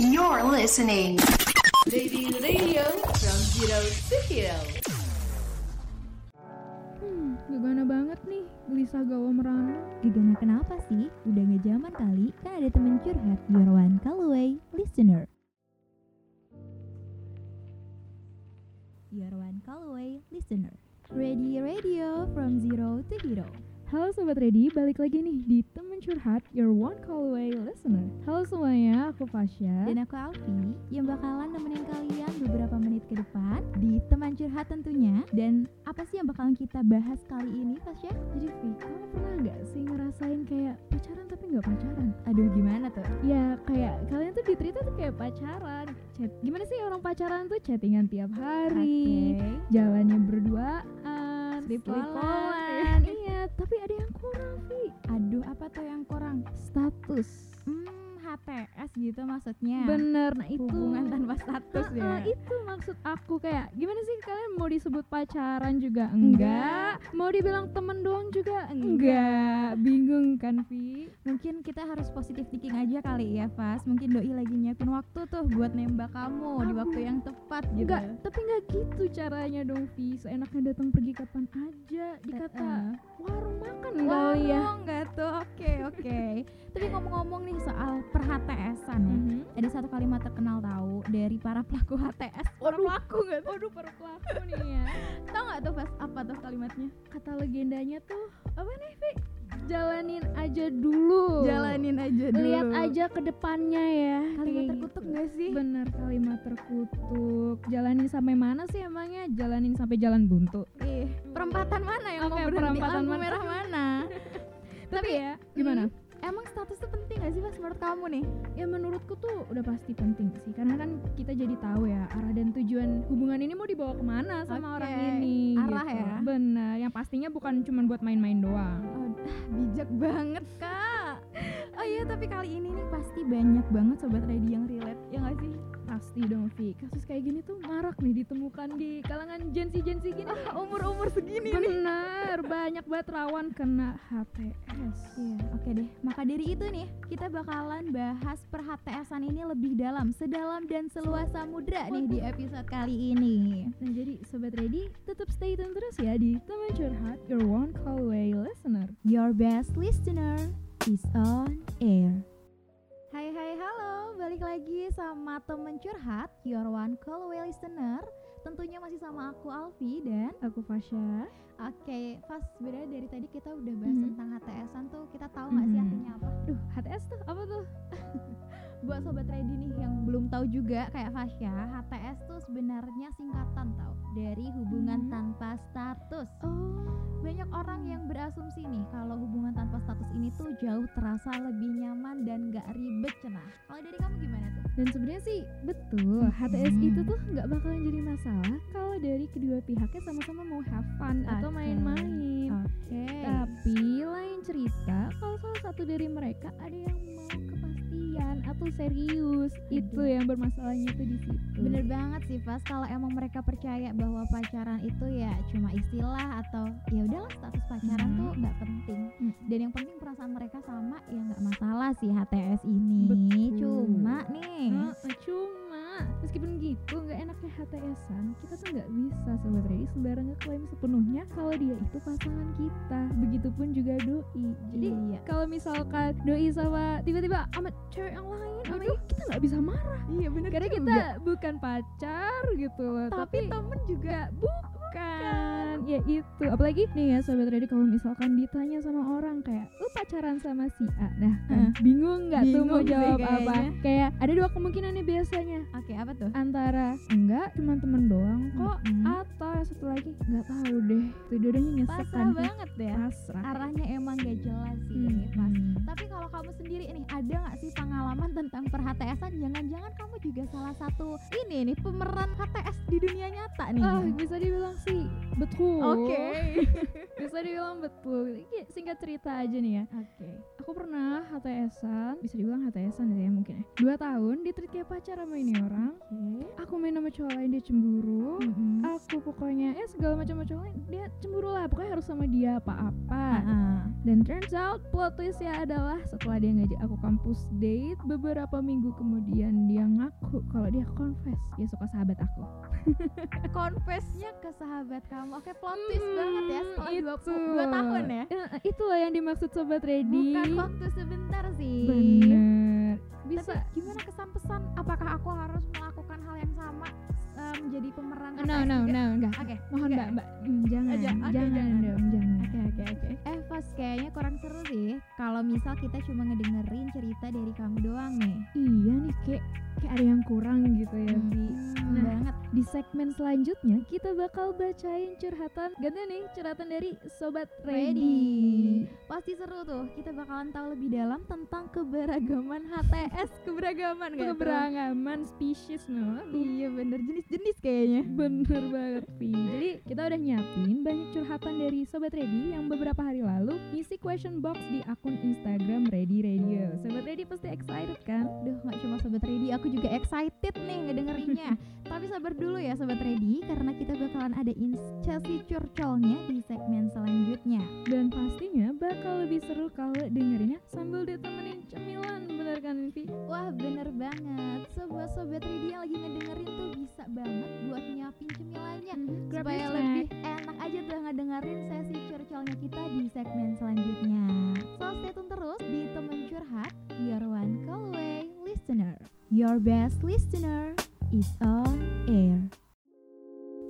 You're listening. Lady Radio from Zero to Hero. Hmm, gegana banget nih, gelisah gawa merana. Gegana kenapa sih? Udah gak zaman kali, kan ada temen curhat, your one call away listener. Your one call away listener. Ready radio from zero to hero. Halo Sobat Ready, balik lagi nih di Temen Curhat, your one call away listener. Halo semuanya, aku Fasya. Dan aku Alfi yang bakalan nemenin kalian beberapa menit ke depan di teman curhat tentunya. Dan apa sih yang bakalan kita bahas kali ini, Fasya? Jadi Vi, kamu pernah nggak sih ngerasain kayak pacaran tapi nggak pacaran? Aduh gimana tuh? Ya kayak kalian tuh diterita tuh kayak pacaran. Chat, gimana sih orang pacaran tuh chattingan tiap hari, Oke. jalannya berduaan, Sleep-callan. iya. Tapi ada yang kurang Vi, Aduh apa tuh yang kurang? status. Hmm, HTS gitu maksudnya. Bener, nah itu Hubungan tanpa status ya. itu maksud aku kayak gimana sih kalian mau disebut pacaran juga enggak, mau dibilang temen doang juga enggak, bingung kan Vi? Mungkin kita harus positif thinking aja kali ya, Fas. Mungkin doi lagi nyiapin waktu tuh buat nembak kamu di waktu yang tepat gitu. Enggak, tapi enggak gitu caranya dong Vi. Seenaknya datang pergi kapan aja, dikata warung makan kali ya. enggak tuh. Oke, oke. Tapi ngomong-ngomong nih soal per-HTS-an ya. Mhm. Ada satu kalimat terkenal tahu dari para pelaku HTS. Para Waduh. pelaku enggak tuh? Waduh, para pelaku nih ya. Tahu enggak tuh, Fas? Apa tuh kalimatnya? Kata legendanya tuh apa nih Vi? Jalanin aja dulu. Jalanin aja dulu. Lihat aja ke depannya ya. Kalimat Kayak terkutuk gitu. enggak sih? Bener kalimat terkutuk. Jalanin sampai mana sih emangnya? Jalanin sampai jalan buntu. Ih, perempatan mana yang Oke, mau berhenti? perempatan Lampu merah mana? Tapi ya, gimana? Hmm, Emang status tuh penting gak sih Mas menurut kamu nih? Ya menurutku tuh udah pasti penting sih Karena kan kita jadi tahu ya arah dan tujuan hubungan ini mau dibawa ke mana sama Oke, orang ini arah gitu. ya. Bener, yang pastinya bukan cuma buat main-main doang Oh, bijak banget kak Oh iya tapi kali ini nih pasti banyak banget sobat ready yang relate. Ya gak sih? Pasti dong Vi, kasus kayak gini tuh marak nih ditemukan di kalangan jensi-jensi gini. Umur-umur segini nih. Bener, banyak banget rawan kena HTS Iya oke deh. Maka dari itu nih kita bakalan bahas per HTSan ini lebih dalam Sedalam dan seluas samudra nih di episode kali ini. Nah jadi Sobat Ready tetap stay tune terus ya di Teman Curhat Your One Call Away Listener. Your best listener is on air Hai hai halo, balik lagi sama temen curhat Your one call away listener Tentunya masih sama aku Alfi dan Aku Fasya Oke, Fas sebenarnya dari tadi kita udah bahas Mhm. tentang HTSan tuh kita tahu nggak sih Mhm. artinya apa? Duh HTS tuh apa tuh? Buat sobat ready nih yang belum tahu juga kayak Fasya, HTS tuh sebenarnya singkatan tau dari hubungan Mhm. tanpa status. Oh Banyak orang yang berasumsi nih kalau hubungan tanpa status ini tuh jauh terasa lebih nyaman dan gak ribet cenah. Kalau dari kamu gimana tuh? Dan sebenarnya sih betul HTS Mhm. itu tuh nggak bakalan jadi masalah kalau dari kedua pihaknya sama-sama mau have fun atau Oke. main-main. Oke. Tapi lain cerita kalau salah satu dari mereka ada yang mau atau serius. Itu Aduh. yang bermasalahnya tuh di situ. Bener banget sih Pas kalau emang mereka percaya bahwa pacaran itu ya cuma istilah atau ya udahlah status pacaran Hmm. tuh nggak penting Hmm. dan yang penting perasaan mereka sama ya nggak masalah sih HTS ini Betul. cuma nih Heeh, cuma meskipun gitu nggak enaknya HTSan kita tuh nggak bisa sobat ready sembarang ngeklaim sepenuhnya kalau dia itu pasangan kita. Begitupun juga doi. Jadi Iya. kalau misalkan doi sama tiba-tiba sama cewek yang lain aduh kita nggak bisa marah. Iya bener karena kita bukan pacar gitu loh tapi temen juga bukan ya itu. Apalagi nih ya sobat ready kalau misalkan ditanya sama orang kayak lu pacaran sama si A? Nah kan, bingung nggak tuh mau jawab apa? Kayak ada dua kemungkinan nih biasanya. Oke apa tuh? Antara enggak cuma temen doang kok Mm-mm. atau yang satu lagi nggak tahu deh. Itu dua-duanya nyesek pasrah kan. banget ya. Pasrah. Arahnya emang gak jelas sih Hmm, pas hmm. tapi kalau kamu sendiri nih ada nggak sih pengalaman tentang per HTSan jangan-jangan kamu juga salah satu ini nih pemeran HTS di dunia nyata nih. Ah, bisa dibilang sih betul Oke. bisa dibilang betul. Singkat cerita aja nih ya. Oke. aku aku pernah HTSan bisa dibilang HTSan ya mungkin ya. Dua tahun di treat kayak pacar sama ini orang. Aku main sama cowok lain dia cemburu. Mm-mm. aku pokoknya eh segala macam cowok lain dia cemburu lah. Pokoknya harus sama dia apa-apa. Ah, dan turns out plot twistnya adalah setelah dia ngajak aku kampus date beberapa minggu kemudian dia ngaku kalau dia confess. Dia suka sahabat aku. Confessnya ke sahabat kamu. Oke plot twist Hmm, banget ya setelah dua, itu. dua tahun ya Eh, itulah yang dimaksud sobat ready bukan waktu sebentar sih bener bisa Tapi gimana kesan pesan apakah aku harus melakukan hal yang sama em, menjadi pemeran no no juga? no enggak oke mohon enggak. mbak mbak jangan Aja, oke, jangan, jangan. dong jangan Oke oke oke. Eh Fas kayaknya kurang seru sih kalau misal kita cuma ngedengerin cerita dari kamu doang nih. iya nih kayak kayak ada yang kurang gitu ya Bi Hmm, Nah, banget. di segmen selanjutnya kita bakal bacain curhatan ganti nih curhatan dari sobat ready, Ready. Pasti seru tuh. Kita bakalan tahu lebih dalam tentang keberagaman HTS, keberagaman gak tuh? keberagaman spesies no Iya bener jenis-jenis kayaknya. Bener banget Vi Jadi kita udah nyiapin banyak curhatan dari Sobat Ready Yang beberapa hari lalu ngisi question box di akun Instagram Ready Radio Sobat Ready pasti excited kan? Duh nggak cuma sobat ready, aku juga excited nih ngedengerinnya. Tapi sabar dulu ya sobat ready, karena kita bakalan ada Chelsea curcolnya di segmen selanjutnya. Dan pastinya bakal lebih seru kalau dengerinnya sambil ditemenin cemilan Bener kan Vi? Wah bener banget Sobat-sobat ready yang lagi ngedengerin tuh bisa banget buat nyiapin cemilannya Grab Supaya lebih enak aja tuh ngedengerin sesi curcolnya kita di segmen selanjutnya So stay tune terus di Temen Curhat Your one call away listener Your best listener is on air.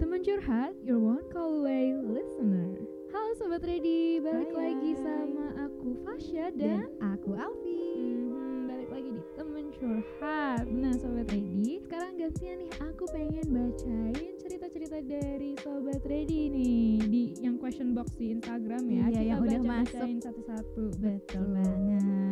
Temen curhat, your one call away listener. Halo Sobat Ready, balik Hai, lagi sama aku Fasya Dan dan aku Alfi. Mhm, balik lagi di temen curhat. Nah sobat ready Sekarang gantian nih. Aku pengen bacain cerita-cerita dari sobat ready nih Di yang question box di Instagram ya. Iya, yang udah masuk. satu-satu. Betul. banget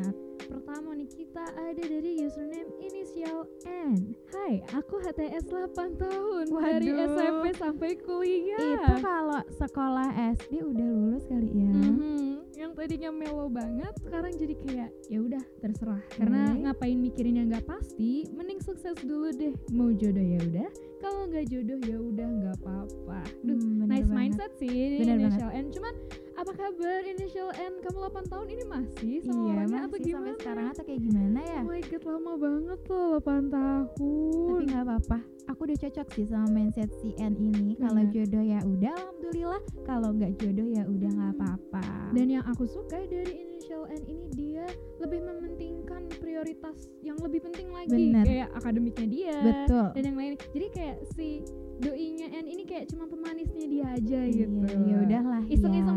Pertama nih kita ada dari username inisial N. Hai aku HTS 8 tahun Dari Waduh. SMP sampai kuliah. Itu kalau sekolah SD udah lulus kali ya? Mhm, yang tadinya melo banget sekarang jadi kayak ya udah terserah. Karena ngapain mikirin yang nggak pasti mending sukses dulu deh. Mau jodoh ya udah kalau nggak jodoh ya udah nggak apa-apa. Duh, Hmm, nice banget. mindset sih ini initial N. Cuman apa kabar initial N kamu 8 tahun ini masih sama Iya orangnya masih atau sampai gimana sekarang atau kayak gimana ya Oh my god lama banget loh 8 tahun tapi nggak apa-apa aku udah cocok sih sama mindset si N ini kalau Bener. jodoh ya udah alhamdulillah kalau nggak jodoh ya udah nggak Hmm. apa-apa Dan yang aku suka dari initial N ini dia lebih mementingkan prioritas yang lebih penting lagi Bener. kayak akademiknya dia betul dan yang lain. Jadi kayak si doinya N ini kayak cuma pemanisnya dia aja Iya, gitu. ya udahlah Iseng-iseng ya berhadiah gitu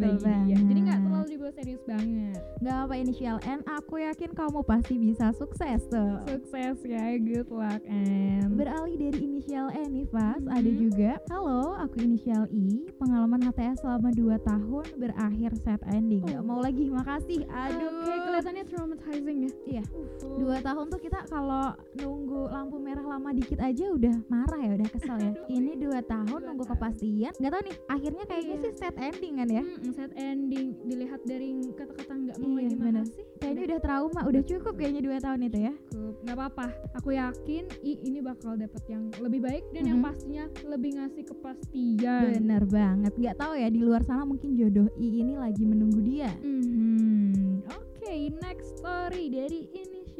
Betul bagi dia. Serius banget. nggak apa inisial N aku yakin kamu pasti bisa sukses tuh Sukses ya, good luck N. Beralih dari inisial N nih Fas, Mhm. ada juga Halo, aku inisial I Pengalaman HTS selama 2 tahun berakhir sad ending Gak Oh. mau lagi, makasih Aduh Oke, kelihatannya traumatizing ya. Iya. Uhuh. Dua tahun tuh kita kalau nunggu lampu merah lama dikit aja udah marah ya, udah kesel ya Aduh, Ini dua tahun Dua nunggu tahun. kepastian Gak tau nih, akhirnya kayaknya Iya. sih sad ending kan ya Mm-mm, sad ending dilihat dari kata-kata nggak mau Iya, lagi bener. makasih Kayaknya udah. trauma, udah cukup kayaknya dua tahun itu ya. Cukup nggak apa-apa. Aku yakin i ini bakal dapet yang lebih baik dan yang Mhm. pastinya lebih ngasih kepastian. Bener banget, gak tahu ya di luar sana mungkin jodoh I ini lagi menunggu dia. Mhm. oke next story dari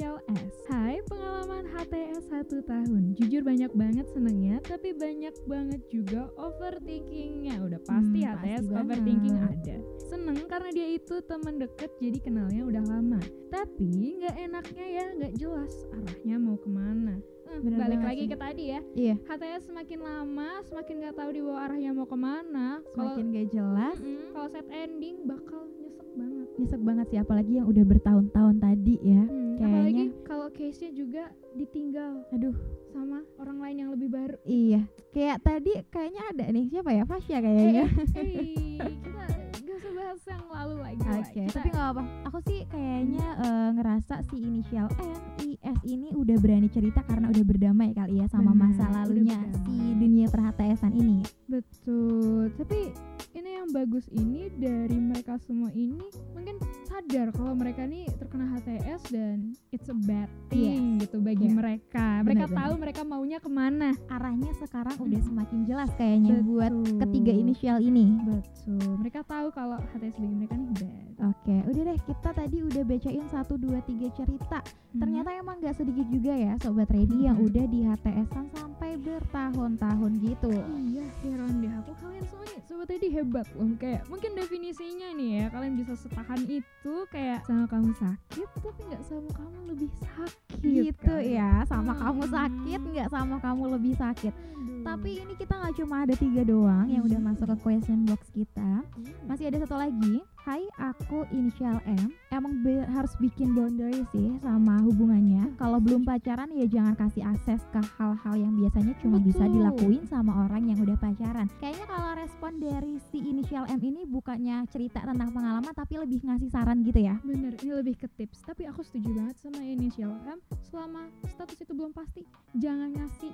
inisial S. Hai pengalaman HTS satu tahun. Jujur banyak banget senengnya tapi banyak banget juga overthinkingnya. Udah pasti Hmm, HTS pasti overthinking banget. ada. Seneng karena dia itu teman deket jadi kenalnya udah lama. Tapi nggak enaknya ya nggak jelas arahnya mau ke mana. Eh, Bener balik banget lagi sih. ke tadi ya. Iya, HTS semakin lama semakin nggak tahu di bawah arahnya mau ke mana. Semakin gak jelas. Mm-mm, kalau set ending bakal nyesek banget. Nyesek banget sih, apalagi yang udah bertahun-tahun tadi ya Hmm, Kayaknya- apalagi kalau case-nya juga ditinggal Aduh, sama orang lain yang lebih baru. Iya Kayak tadi kayaknya ada nih, siapa ya? Fasya kayaknya. Hei, kita gak usah bahas yang lalu lagi Kita- tapi nggak apa. Aku sih kayaknya eh, ngerasa si inisial N, I, S ini udah berani cerita karena udah berdamai kali ya sama Benar, masa lalunya si dunia perhatiasan ini. betul tapi ini yang bagus ini dari mereka semua ini mungkin sadar kalau mereka nih terkena HTS dan it's a bad thing gitu bagi Iya. mereka. Mereka Benar-benar. tahu mereka maunya ke mana. Arahnya sekarang udah Hmm. semakin jelas kayaknya buat Betul. ketiga inisial ini. Betul. Mereka tahu kalau HTS bagi mereka nih bad. Oke, udah deh kita tadi udah bacain satu dua tiga cerita. Ternyata emang nggak sedikit juga ya sobat ready yang Mhm. udah di HTS-an sampai bertahun-tahun gitu. Iya heran deh aku kalian semua nih sobat tadi hebat loh kayak mungkin definisinya nih ya kalian bisa setahan itu kayak sama kamu sakit tapi nggak sama kamu lebih sakit Gitu kan? ya, sama kamu Hmm. sakit nggak sama kamu lebih sakit. Aduh. Tapi ini kita nggak cuma ada tiga doang yang udah masuk ke question box kita. Hmm. Masih ada satu lagi. Hai, aku inisial M. Emang be- harus bikin boundary sih sama hubungannya. Kalau belum pacaran ya jangan kasih akses ke hal-hal yang biasanya cuma bisa Betul. dilakuin sama orang yang udah pacaran. Kayaknya kalau respon dari si inisial M ini bukannya cerita tentang pengalaman tapi lebih ngasih saran gitu ya. Bener, ini lebih ke tips. Tapi aku setuju banget sama inisial M. Selama status itu belum pasti, jangan ngasih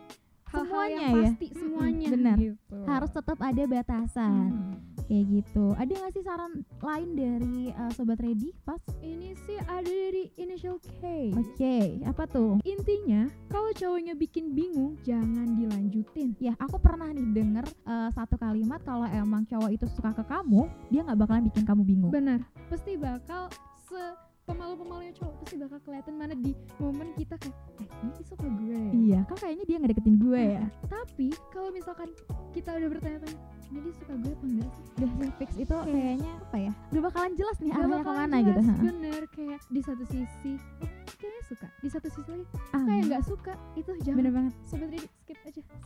hal-hal Semuanya yang ya? pasti semuanya. bener. Gitu. Harus tetap ada batasan. Hmm. Kayak gitu. Ada nggak sih saran lain dari uh, sobat ready? Pas. Ini sih ada dari initial K. Oke, apa tuh? Intinya, kalau cowoknya bikin bingung, jangan dilanjutin. Ya, aku pernah nih denger uh, satu kalimat kalau emang cowok itu suka ke kamu, dia nggak bakalan bikin kamu bingung. Benar, pasti bakal se pemalu-pemalunya cowok pasti bakal kelihatan mana di momen kita kayak eh ini suka gue Iya, kan kayaknya dia ngedeketin gue ya. tapi kalau misalkan kita udah bertanya-tanya ini dia suka gue apa enggak sih? Udah fix. Itu kayaknya apa ya? Gak bakalan jelas nih arahnya ke mana jelas, gitu. bener. Kayak di satu sisi oh, kayaknya suka. Di satu sisi lagi Ah, kayak nggak suka. Itu jangan bener banget. sobat ready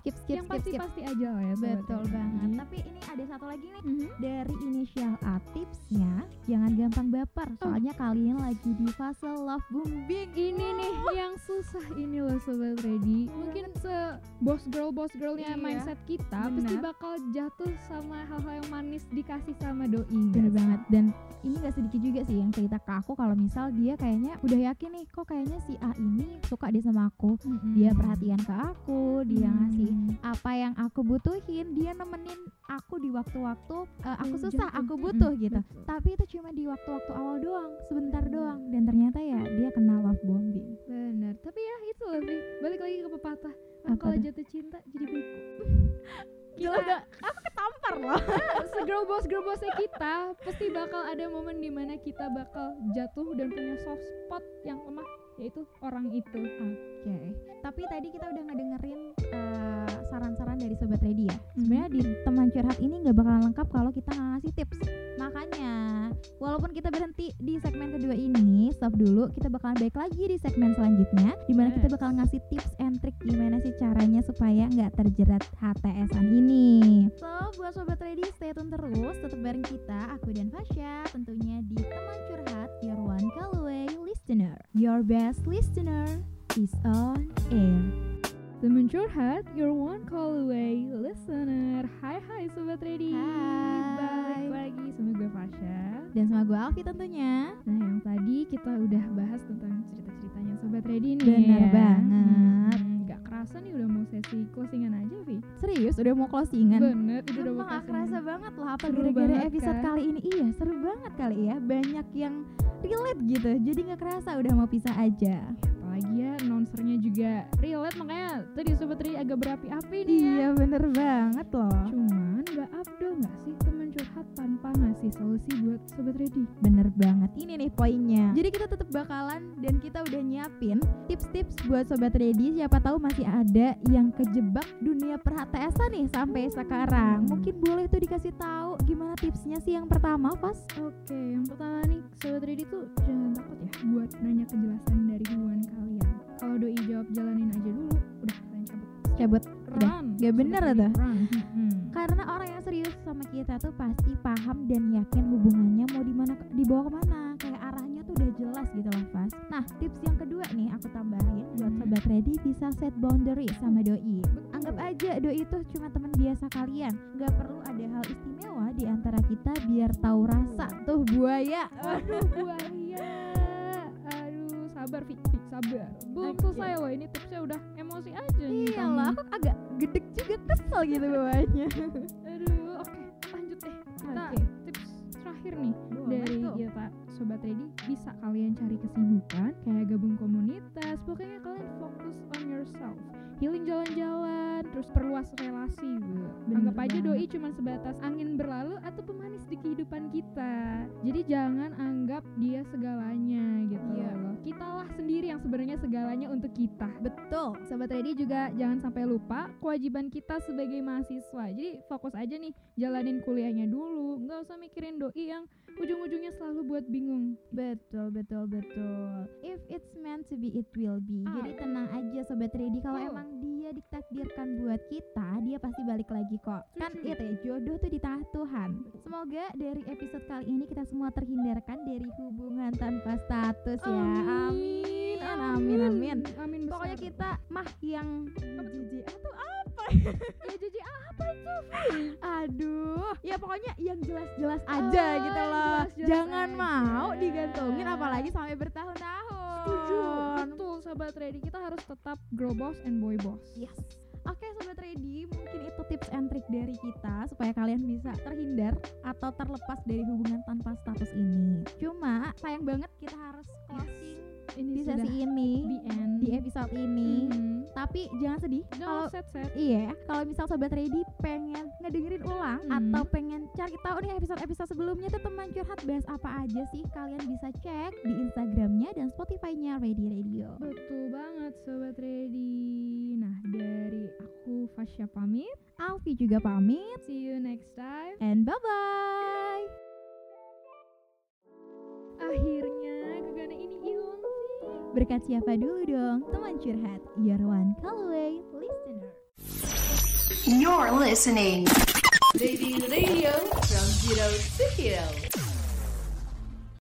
skip Skip, yang skip, pasti skip. pasti aja lah ya Betul ready. banget. Tapi ini ada satu lagi nih Mhm. dari inisial A tipsnya jangan gampang baper Oh. soalnya kalian lagi di fase love bombing ini nih yang susah ini loh sobat ready mungkin se boss girl boss girlnya Iya, mindset kita pasti benar. bakal jatuh sama hal-hal yang manis dikasih sama doi bener sih? banget dan ini gak sedikit juga sih yang cerita ke aku kalau misal dia kayaknya udah yakin nih kok kayaknya si A ini suka dia sama aku Mm-mm. dia perhatian ke aku dia Hmm. apa yang aku butuhin dia nemenin aku di waktu-waktu uh, aku Yang susah aku butuh gitu. betul. tapi itu cuma di waktu-waktu awal doang sebentar doang. Dan ternyata ya dia kena love bombing. Benar tapi ya itu lebih balik lagi ke pepatah. Apa kalau tuh? jatuh cinta jadi bego Gila udah aku ketampar loh. Girl bossnya kita pasti bakal ada momen di mana kita bakal jatuh dan punya soft spot yang lemah yaitu orang itu Oke, tapi tadi kita udah ngedengerin uh, saran-saran dari Sobat Ready ya. Sebenarnya di teman curhat ini nggak bakalan lengkap kalau kita nggak ngasih tips. Makanya, walaupun kita berhenti di segmen kedua ini, stop dulu. Kita bakalan balik lagi di segmen selanjutnya, di mana kita Yes. bakal ngasih tips and trick gimana sih caranya supaya nggak terjerat HTS-an ini. So, buat Sobat Ready, stay tune terus, tetap bareng kita, aku dan Fasya, tentunya di teman curhat, your one call away listener, your best listener is on air. Temen curhat, your one call away listener. Hai hai sobat ready. Hai. Balik lagi sama gue Fasya. Dan sama gue Alfi tentunya. Nah yang tadi kita udah bahas tentang cerita-ceritanya sobat ready nih. Bener ya. banget. Hmm, kerasa nih udah mau sesi closingan aja Vi. Serius udah mau closingan? Bener, itu udah mau gak kerasa banget loh apa gara-gara episode kan? kali ini Iya seru banget kali ya Banyak yang relate gitu Jadi gak kerasa udah mau pisah aja Apalagi ya announcernya juga relate makanya tadi sobat ready agak berapi-api nih ya. Iya bener banget loh Cuman gak abdul gak sih temen curhat tanpa ngasih solusi buat sobat ready? Bener banget Ini nih poinnya Jadi kita tetap bakalan Dan kita udah nyiapin Tips-tips buat Sobat Ready Siapa tahu masih ada yang kejebak dunia per-HTS-an nih Sampai sekarang Mungkin boleh tuh dikasih tahu Gimana tipsnya sih yang pertama Pas? Oke, yang pertama nih, sobat ready tuh jangan takut ya buat nanya kejelasan dari hubungan kalian. Kalau doi jawab jalanin aja dulu, udah kalian cabut. Cabut Udah, Run. gak bener ready, tuh. run. Karena orang yang serius sama kita tuh pasti paham dan yakin hubungannya mau di mana dibawa ke mana kayak arahnya tuh udah jelas gitu loh Fas. Nah tips yang kedua nih aku tambahin buat sobat ready bisa set boundary sama doi. Anggap aja doi itu cuma teman biasa kalian, nggak perlu ada hal istimewa di antara kita biar tahu rasa tuh buaya. Aduh, buaya. Sabar Fik, Fik, sabar. Belum Oke. selesai loh, ini tipsnya udah emosi aja nih Iya kamu. lah, aku agak gedek juga kesel gitu bawahnya. Aduh, terakhir nih Boleh dari tuh. kita sobat ready bisa kalian cari kesibukan kayak gabung komunitas pokoknya kalian fokus on yourself healing jalan-jalan terus perluas relasi gitu anggap aja doi cuma sebatas angin berlalu atau pemanis di kehidupan kita jadi jangan anggap dia segalanya gitu Iya. loh kita lah sendiri yang sebenarnya segalanya untuk kita Betul. Sobat Ready juga jangan sampai lupa kewajiban kita sebagai mahasiswa. Jadi fokus aja nih jalanin kuliahnya dulu, nggak usah mikirin doi yang ujung-ujungnya selalu buat bingung. Betul, betul, betul. If it's meant to be, it will be. Ah. Jadi tenang aja sobat ready. Kalau Betul. emang dia ditakdirkan buat kita, dia pasti balik lagi kok. Kan Setuju. itu ya, jodoh tuh di tangan Tuhan. Semoga dari episode kali ini kita semua terhindarkan dari hubungan tanpa status ya. Amin. Amin, amin. Amin besar. Pokoknya kita mah yang JJ atau apa? ya jadi apa itu? Aduh, ya pokoknya yang jelas-jelas aja Oh, gitu loh. jelas-jelas Jangan aja. mau digantungin apalagi sampai bertahun-tahun. Setuju. Betul Sobat Ready kita harus tetap girl boss and boy boss. Yes. Oke sobat ready, mungkin itu tips and trick dari kita supaya kalian bisa terhindar atau terlepas dari hubungan tanpa status ini. Cuma sayang banget kita harus closing Ini di sudah sesi ini, the end. di episode ini. Mhm. Tapi jangan sedih kalau. Iya, kalau misal sobat ready pengen ngedengerin ulang Hmm. atau pengen cari tahu nih episode-episode sebelumnya tuh teman curhat bahas apa aja sih, kalian bisa cek di Instagramnya dan Spotify-nya Ready Radio. Betul banget Sobat Ready. Nah dari aku Fasya pamit. Alfi juga pamit, See you next time. and ini hilang sih. Berkat siapa dulu dong, teman curhat, your one call away listener. You're listening. Lady Radio from Zero to Hero.